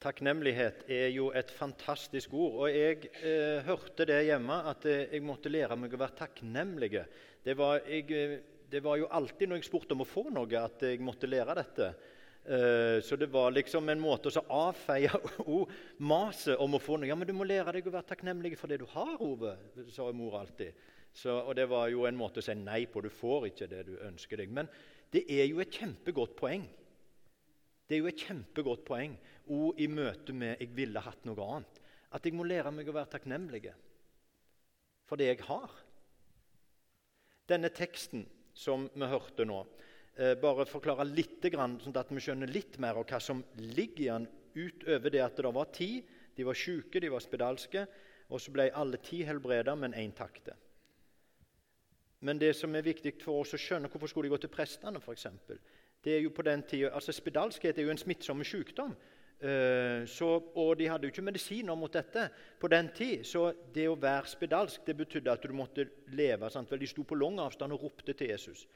Takknemlighet er jo et fantastisk ord. Og jeg eh, hørte det hjemme, at eh, jeg måtte lære meg å være takknemlig. Det eh, det var, jo alltid når jeg spurte om å få noe, at jeg måtte lære dette. Eh, så det var liksom en måte å avfeie maset om å få noe. Ja, men du må lære deg å være takknemlig for det du har, Ove, sa mor alltid. Så, og det var jo en måte å si nei på. Du får ikke det du ønsker deg. Men det er jo et kjempegodt poeng. Det er jo et kjempegodt poeng og i møte med 'jeg ville hatt noe annet'. At jeg må lære meg å være takknemlig for det jeg har. Denne teksten som vi hørte nå, eh, bare forklare litt, sånn at vi skjønner litt mer av hva som ligger i den, utover det at det var ti. De var syke, de var spedalske, og så ble alle ti helbreda, men én takte. Men det som er viktig for oss å skjønne, hvorfor skulle de gå til prestene, f.eks.? Det er jo på den tiden, altså Spedalskhet er jo en smittsom sykdom. Eh, så, og de hadde jo ikke medisiner mot dette på den tid. Så det å være spedalsk det betydde at du måtte leve. Sant? Vel, de sto på lang avstand og ropte til Jesus.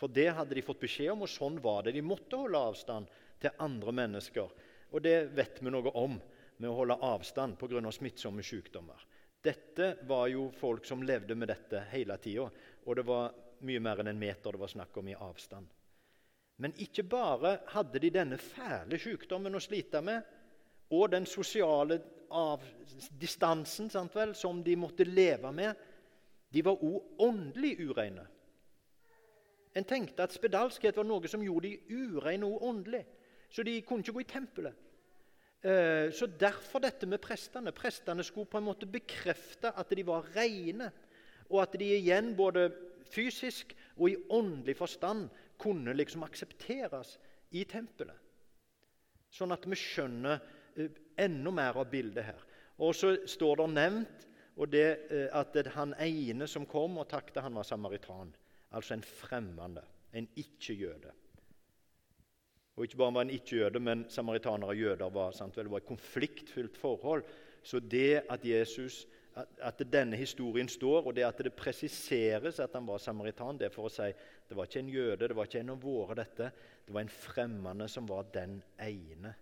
For det hadde de fått beskjed om, og sånn var det. De måtte holde avstand til andre mennesker. Og det vet vi noe om med å holde avstand pga. smittsomme sykdommer. Dette var jo folk som levde med dette hele tida, og det var mye mer enn en meter det var snakk om i avstand. Men ikke bare hadde de denne fæle sykdommen å slite med, og den sosiale distansen vel, som de måtte leve med. De var òg åndelig ureine. En tenkte at spedalskhet var noe som gjorde de ureine og åndelig. Så de kunne ikke gå i tempelet. Eh, så Derfor dette med prestene. Prestene skulle på en måte bekrefte at de var rene, og at de igjen både fysisk og i åndelig forstand kunne liksom aksepteres i tempelet. Sånn at vi skjønner eh, enda mer av bildet her. Og så står det nevnt det, eh, at det, han ene som kom og takket, han var samaritan. Altså en fremmede, en ikke-jøde. Og ikke bare var en ikke-jøde, men samaritanere og jøder var, sant, det var et konfliktfylt forhold. Så det at Jesus at denne historien står, og det at det presiseres at han var samaritan, det er for å si det var ikke en jøde, det var ikke en av våre, dette. Det var en fremmede som var den ene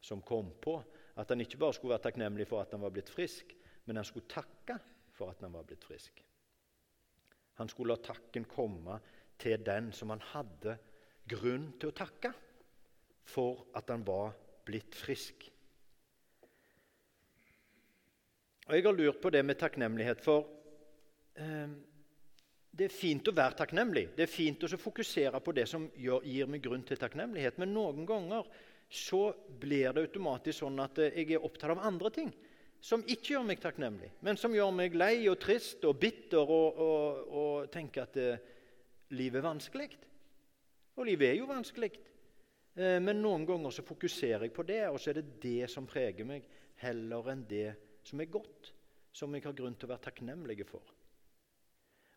som kom på at han ikke bare skulle være takknemlig for at han var blitt frisk, men han skulle takke for at han var blitt frisk. Han skulle la takken komme til den som han hadde grunn til å takke for at han var blitt frisk. Og Jeg har lurt på det med takknemlighet, for eh, det er fint å være takknemlig. Det er fint å fokusere på det som gjør, gir meg grunn til takknemlighet. Men noen ganger så blir det automatisk sånn at eh, jeg er opptatt av andre ting som ikke gjør meg takknemlig, men som gjør meg lei og trist og bitter og, og, og tenker at eh, livet er vanskelig. Og livet er jo vanskelig. Eh, men noen ganger så fokuserer jeg på det, og så er det det som preger meg, heller enn det som er godt, som jeg har grunn til å være takknemlig for.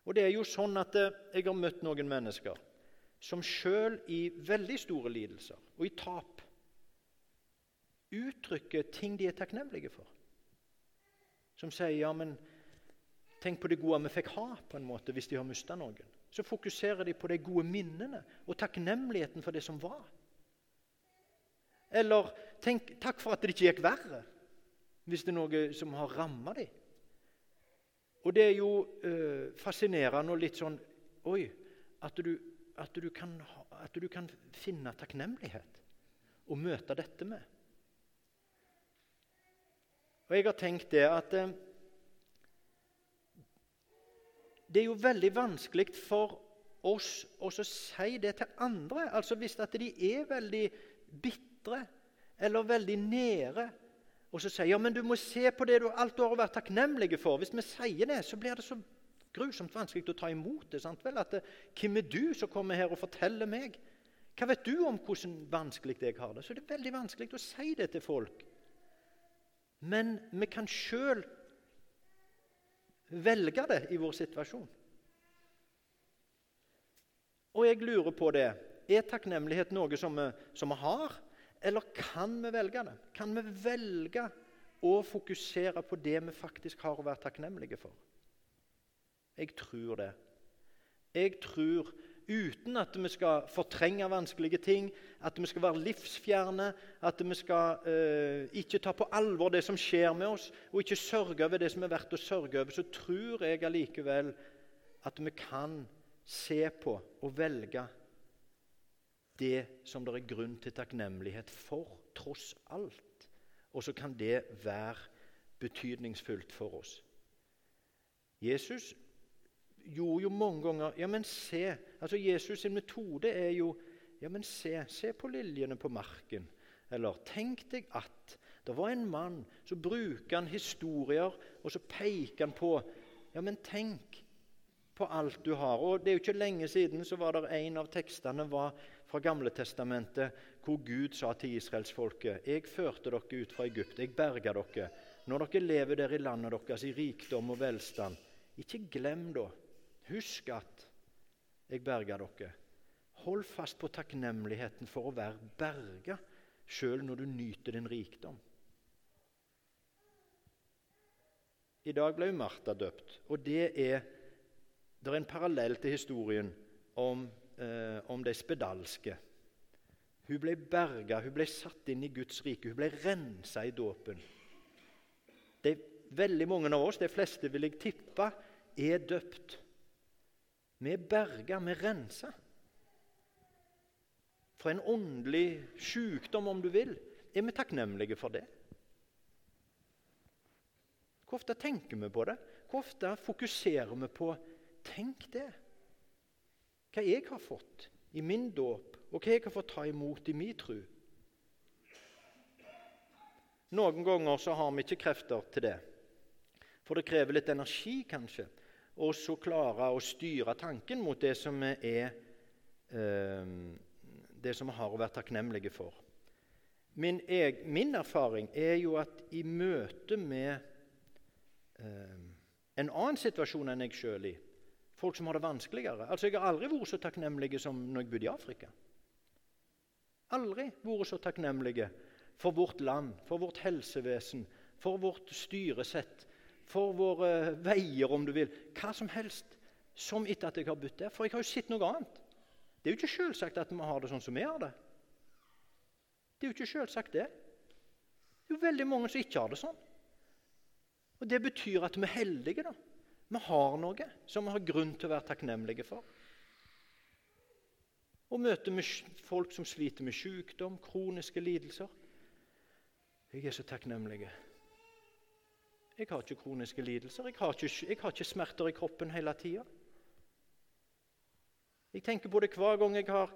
Og det er jo sånn at eh, Jeg har møtt noen mennesker som sjøl i veldig store lidelser og i tap uttrykker ting de er takknemlige for. Som sier ja, men tenk på det gode vi fikk ha, på en måte, hvis de har mista noen. Så fokuserer de på de gode minnene og takknemligheten for det som var. Eller tenk, takk for at det ikke gikk verre hvis det er noe som har ramma dem. Og det er jo eh, fascinerende og litt sånn Oi, at du, at, du kan, at du, kan, finne takknemlighet og møte dette med. Og jeg har tenkt det at eh, Det er jo veldig vanskelig for oss å si det til andre. Altså Hvis at de er veldig bitre eller veldig nede og så sier ja, men du må se på det du alt du har vært takknemlig for. Hvis vi sier det, så blir det så grusomt vanskelig å ta imot det. sant vel? At, eh, Hvem er du som kommer her og forteller meg? Hva vet du om hvordan vanskelig jeg har det? Så det er veldig vanskelig å si det til folk. Men vi kan sjøl velge det i vår situasjon. Og jeg lurer på det. Er takknemlighet noe som vi, som vi har, eller kan vi velge det? Kan vi velge å fokusere på det vi faktisk har å være takknemlige for? Jeg tror det. Jeg tror uten at vi skal fortrenge vanskelige ting, at vi skal være livsfjerne, at vi skal eh, ikke ta på alvor det som skjer med oss, og ikke sørge over det som er verdt å sørge over, så tror jeg allikevel at vi kan se på og velge det som det er grunn til takknemlighet for, tross alt. Og så kan det være betydningsfullt for oss. Jesus gjorde jo mange ganger Ja, men se altså Jesus' sin metode er jo Ja, men se, se på liljene på marken. Eller tenk deg at det var en mann, så bruker han historier, og så peker han på Ja, men tenk på alt du har. Og Det er jo ikke lenge siden så var det en av tekstene var fra Gamle Testamentet hvor Gud sa til israelsfolket Jeg førte dere ut fra Egypt, jeg berga dere. Når dere lever der i landet deres i rikdom og velstand, ikke glem da Husk at jeg berga dere. Hold fast på takknemligheten for å være berga, sjøl når du nyter din rikdom. I dag ble Martha døpt, og det er, det er en parallell til historien om, eh, om de spedalske. Hun ble berga, hun ble satt inn i Guds rike, hun ble rensa i dåpen. Veldig mange av oss, de fleste vil jeg tippe, er døpt. Vi er berga, vi er rensa. For en åndelig sykdom, om du vil. Er vi takknemlige for det? Hvor ofte tenker vi på det? Hvor ofte fokuserer vi på Tenk det! Hva jeg har fått i min dåp, og hva jeg har fått ta imot i min tro. Noen ganger så har vi ikke krefter til det. For det krever litt energi, kanskje og så klare å styre tanken mot det som er eh, det som vi har å være takknemlige for. Min, jeg, min, erfaring er jo at i møte med eh, en annen situasjon enn jeg sjøl i, folk som har det vanskeligere Altså, Jeg har aldri vært så takknemlig som når jeg bodde i Afrika. Aldri vært så takknemlig for vårt land, for vårt helsevesen, for vårt styresett, for våre veier, om du vil. Hva som helst som etter at jeg har bodd der. For jeg har jo sett noe annet. Det er jo ikke selvsagt at vi har det sånn som vi har det. Det er jo ikke selvsagt, det. Det er jo veldig mange som ikke har det sånn. Og Det betyr at vi er heldige. da. Vi har noe som vi har grunn til å være takknemlige for. Og møter folk som sliter med sykdom, kroniske lidelser. Jeg er så takknemlig jeg har ikke kroniske lidelser. Jeg har ikke, jeg har ikke smerter i kroppen hele tida. Jeg tenker på det hver gang jeg har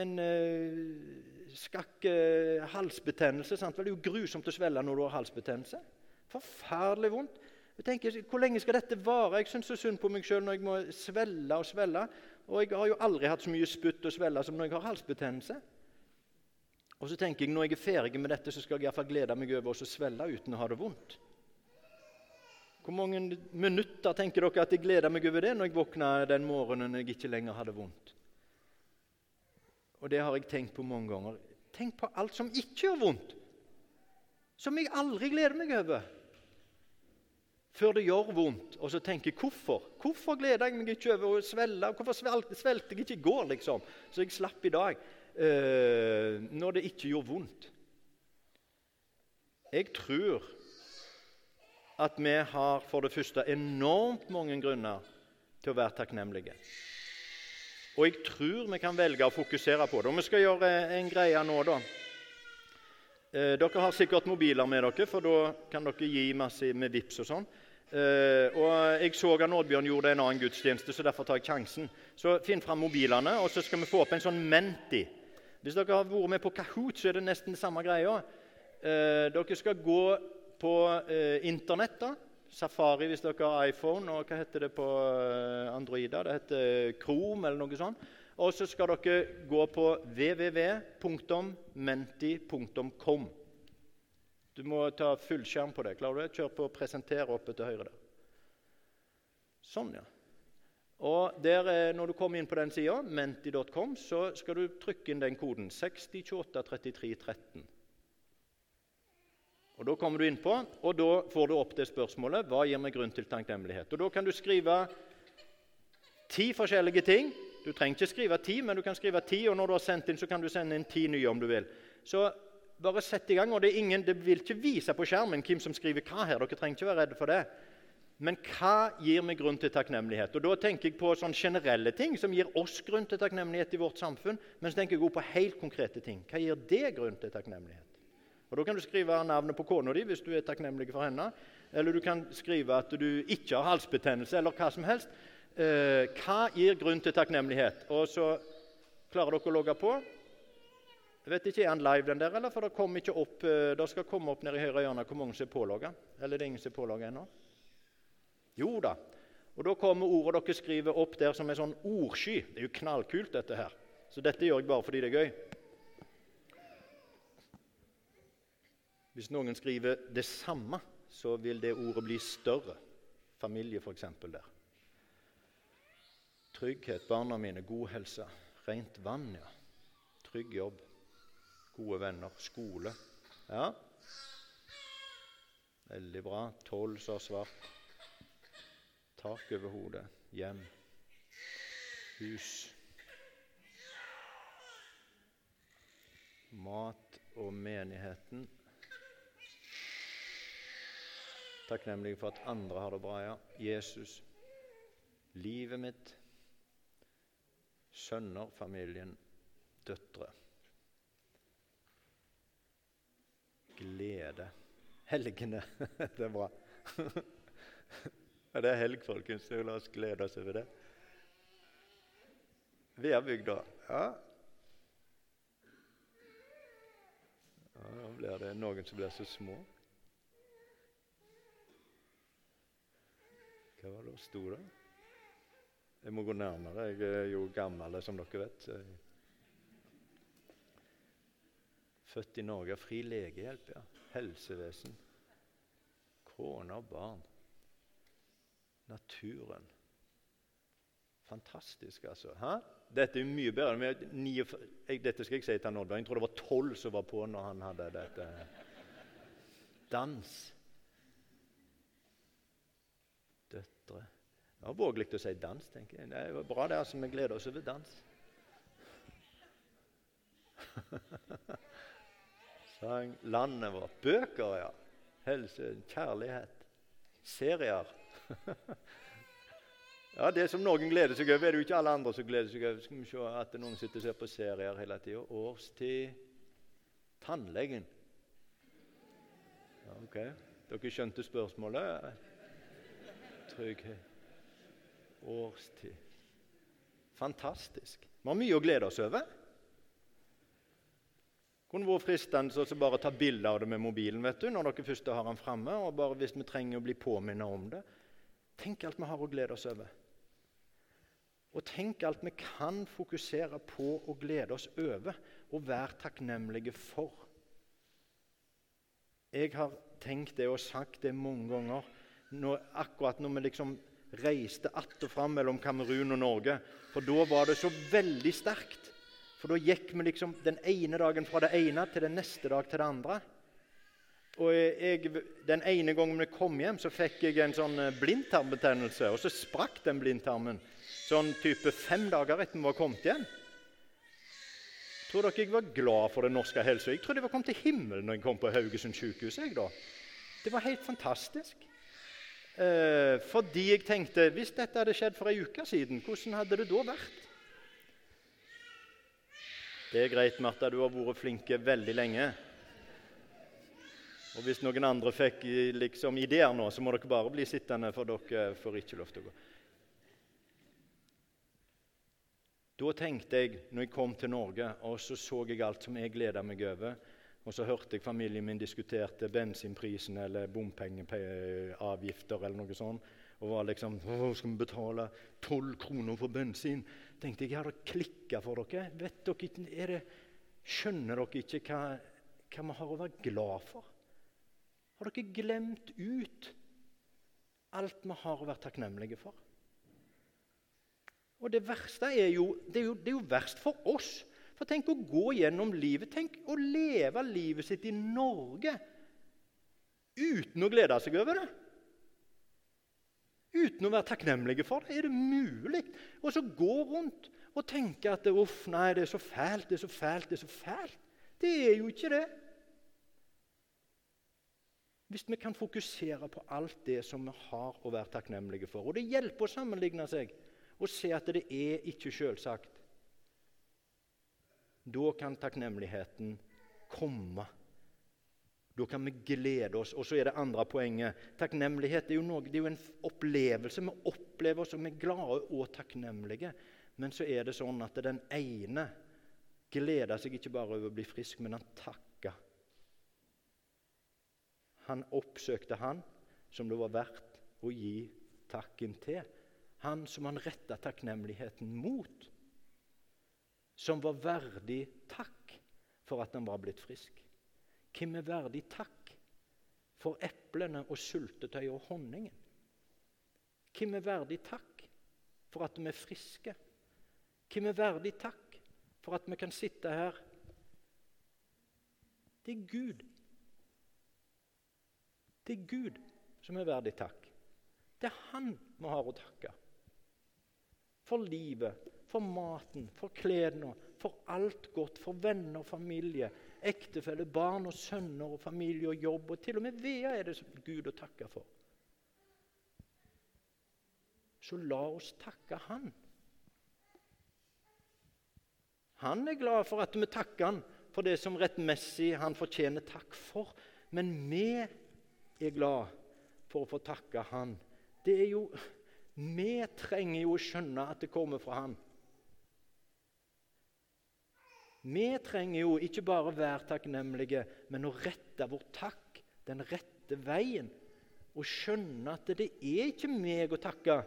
en uh, skakk uh, halsbetennelse. Sant? Det er jo grusomt å svelge når du har halsbetennelse. Forferdelig vondt. Jeg tenker, Hvor lenge skal dette vare? Jeg syns så synd på meg sjøl når jeg må svelle og svelle. Og jeg har jo aldri hatt så mye spytt og svelle som når jeg har halsbetennelse. Og så tenker jeg når jeg er ferdig med dette, så skal jeg i hvert fall glede meg over å svelle uten å ha det vondt. Hvor mange minutter tenker dere at jeg gleder meg over det når jeg våkna den morgenen jeg ikke lenger hadde vondt? Og det har jeg tenkt på mange ganger. Tenk på alt som ikke gjør vondt, som jeg aldri gleder meg over. Før det gjør vondt, og så tenker jeg hvorfor? Hvorfor gleder jeg meg ikke over å svelle? Hvorfor svelte, jeg ikke i går, liksom, så jeg slapp i dag? Uh, når det ikke gjorde vondt. Jeg tror at vi har for det første enormt mange grunner til å være takknemlige. Og jeg tror vi kan velge å fokusere på det. Og vi skal gjøre en greie nå, da. Eh, dere har sikkert mobiler med dere, for da kan dere gi masse med VIPS og sånn. Eh, og Jeg så at Oddbjørn gjorde en annen gudstjeneste, så derfor tar jeg sjansen. Så Finn fram mobilene, og så skal vi få opp en sånn Menti. Hvis dere har vært med på Kahoot, så er det nesten samme greia. Eh, dere skal gå på eh, Internett. da, Safari hvis dere har iPhone, og hva heter det på Android? Androida? Det heter Chrome eller noe sånt. Og så skal dere gå på www.menti.com. Du må ta fullskjerm på det. Klarer du det? Kjør på 'presentere' oppe til høyre der. Sånn, ja. Og der, Når du kommer inn på den sida, menti.com, så skal du trykke inn den koden 60283313. Og Da kommer du inn på, og da får du opp det spørsmålet hva gir meg grunn til takknemlighet. Og Da kan du skrive ti forskjellige ting Du trenger ikke skrive ti, men du kan skrive ti, og når du har sendt inn, så kan du sende inn ti nye om du vil. Så bare sett i gang. og Det, ingen, det vil ikke vise på skjermen hvem som skriver hva her. Dere trenger ikke være redde for det. Men hva gir meg grunn til takknemlighet? Og Da tenker jeg på sånne generelle ting som gir oss grunn til takknemlighet i vårt samfunn. Men så tenker jeg også på helt konkrete ting. Hva gir det grunn til takknemlighet? Og Da kan du skrive navnet på kona di hvis du er takknemlig for henne. Eller du kan skrive at du ikke har halsbetennelse, eller hva som helst. Eh, hva gir grunn til takknemlighet? Og så klarer dere å logge på. Jeg vet ikke, Er han live, den der, eller? For det, kom ikke opp, eh, det skal komme opp nede i høyre hjørne hvor mange som er pålogga. Eller det er ingen som er pålogga ennå? Jo da. Og Da kommer ordet dere skriver opp der som en sånn ordsky. Det er jo knallkult, dette her. Så dette gjør jeg bare fordi det er gøy. Hvis noen skriver det samme, så vil det ordet bli større. Familie, f.eks. der. Trygghet, barna mine, god helse, rent vann, ja. Trygg jobb, gode venner, skole. Ja, veldig bra. Tolv som svart. Tak over hodet, hjem, hus. Mat og menigheten takknemlig for at andre har det bra. ja. Jesus, livet mitt, sønner, familien, døtre. Glede. Helgene. det er bra. det er helg, folkens, så la oss glede oss over det. Værbygda. Ja. ja. Nå blir det noen som blir så små. Hva var det som sto der? Jeg må gå nærmere. Jeg er jo gammel, som dere vet. Født i Norge. Fri legehjelp, ja. Helsevesen. Kone og barn. Naturen. Fantastisk, altså. Hæ? Dette er mye bedre. Dette skal jeg si til Oddvar. Jeg tror det var tolv som var på når han hadde dette. Dans. døtre. Det var vågelig å si dans, tenker jeg. Det var bra, det. altså, Vi gleder oss over dans. Sang landet vårt. Bøker, ja. Helse, kjærlighet. Serier. ja, Det som noen gleder seg over, er det jo ikke alle andre som gleder seg over. Skal vi se at noen sitter og ser på serier hele tida. Årstid. Tannlegen. Ok. Dere skjønte spørsmålet? trygghet. Årstid. Fantastisk. Vi har mye å glede oss over. Kunne vært fristende å bare ta bilde av det med mobilen vet du, når dere først har den framme. Og bare hvis vi trenger å bli påminnet om det. Tenk alt vi har å glede oss over. Og tenk alt vi kan fokusere på å glede oss over og være takknemlige for. Jeg har tenkt det og sagt det mange ganger når, akkurat når vi liksom reiste att og fram mellom Kamerun og Norge. For da var det så veldig sterkt. For da gikk vi liksom den ene dagen fra det ene til den neste dag til det andre. Og jeg, Den ene gangen vi kom hjem, så fikk jeg en sånn eh, blindtarmbetennelse. Og så sprakk den blindtarmen sånn type fem dager etter vi var kommet hjem. Tror dere jeg var glad for den norske helsa? Jeg trodde jeg var kommet til himmelen når jeg kom på Haugesund sykehus. Jeg, da. Det var helt fantastisk. Eh, fordi jeg tenkte hvis dette hadde skjedd for ei uke siden, hvordan hadde det da vært? Det er greit, Martha, du har vært flinke veldig lenge. Og Hvis noen andre fikk liksom, ideer nå, så må dere bare bli sittende, for dere får ikke lov til å gå. Da tenkte jeg, når jeg kom til Norge, og så så jeg alt som jeg gleda meg over og så hørte jeg familien min diskuterte bensinprisen eller bompengeavgifter eller noe sånt. Og var liksom Å, skal vi betale tolv kroner for bensin? tenkte jeg, jeg hadde klikka for dere. Vet dere er det, skjønner dere ikke hva, hva vi har å være glad for? Har dere glemt ut alt vi har å være takknemlige for? Og det verste er jo, det er jo, det er jo verst for oss for tenk å gå gjennom livet, tenk å leve livet sitt i Norge uten å glede seg over det. Uten å være takknemlige for det. Er det mulig? Og så gå rundt og tenke at uff, nei, det er så fælt, det er så fælt, det er så fælt. Det er jo ikke det. Hvis vi kan fokusere på alt det som vi har å være takknemlige for. Og det hjelper å sammenligne seg og se at det er ikke selvsagt. Da kan takknemligheten komme. Da kan vi glede oss. Og så er det andre poenget. Takknemlighet er jo, noe, det er jo en opplevelse. Vi opplever oss som er glade og takknemlige. Men så er det sånn at den ene gleder seg ikke bare over å bli frisk, men han takker. Han oppsøkte han som det var verdt å gi takken til. Han som han retta takknemligheten mot. Som var verdig takk for at han var blitt frisk. Hvem er verdig takk for eplene og sultetøyet og honningen? Hvem er verdig takk for at vi er friske? Hvem er verdig takk for at vi kan sitte her? Det er Gud. Det er Gud som er verdig takk. Det er Han vi har å takke. For livet, for maten, for klærne, for alt godt, for venner og familie, ektefelle, barn og sønner og familie og jobb. Og til og med Vea er det Gud å takke for. Så la oss takke Han. Han er glad for at vi takker han for det som rettmessig han fortjener takk for. Men vi er glad for å få takke han. Det er jo, Vi trenger jo å skjønne at det kommer fra han. Vi trenger jo ikke bare være takknemlige, men å rette vår takk den rette veien. Og skjønne at det er ikke meg å takke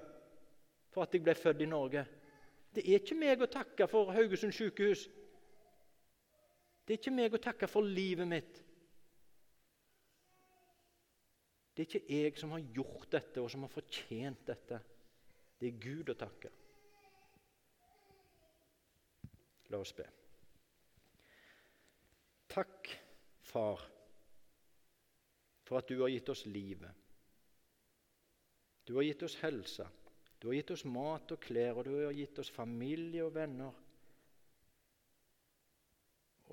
for at jeg ble født i Norge. Det er ikke meg å takke for Haugesund sykehus. Det er ikke meg å takke for livet mitt. Det er ikke jeg som har gjort dette, og som har fortjent dette. Det er Gud å takke. La oss be. Takk, Far, for at du har gitt oss livet. Du har gitt oss helse. Du har gitt oss mat og klær, og du har gitt oss familie og venner.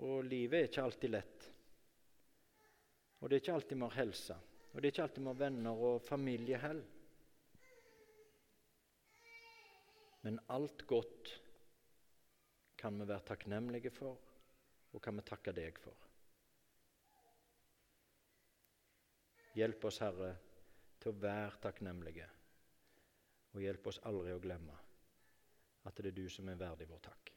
Og livet er ikke alltid lett. Og det er ikke alltid vi har helse. Og det er ikke alltid vi har venner og familie heller. Men alt godt kan vi være takknemlige for, og kan vi takke deg for. Hjelp oss, Herre, til å være takknemlige. Og hjelp oss aldri å glemme at det er du som er verdig vår takk.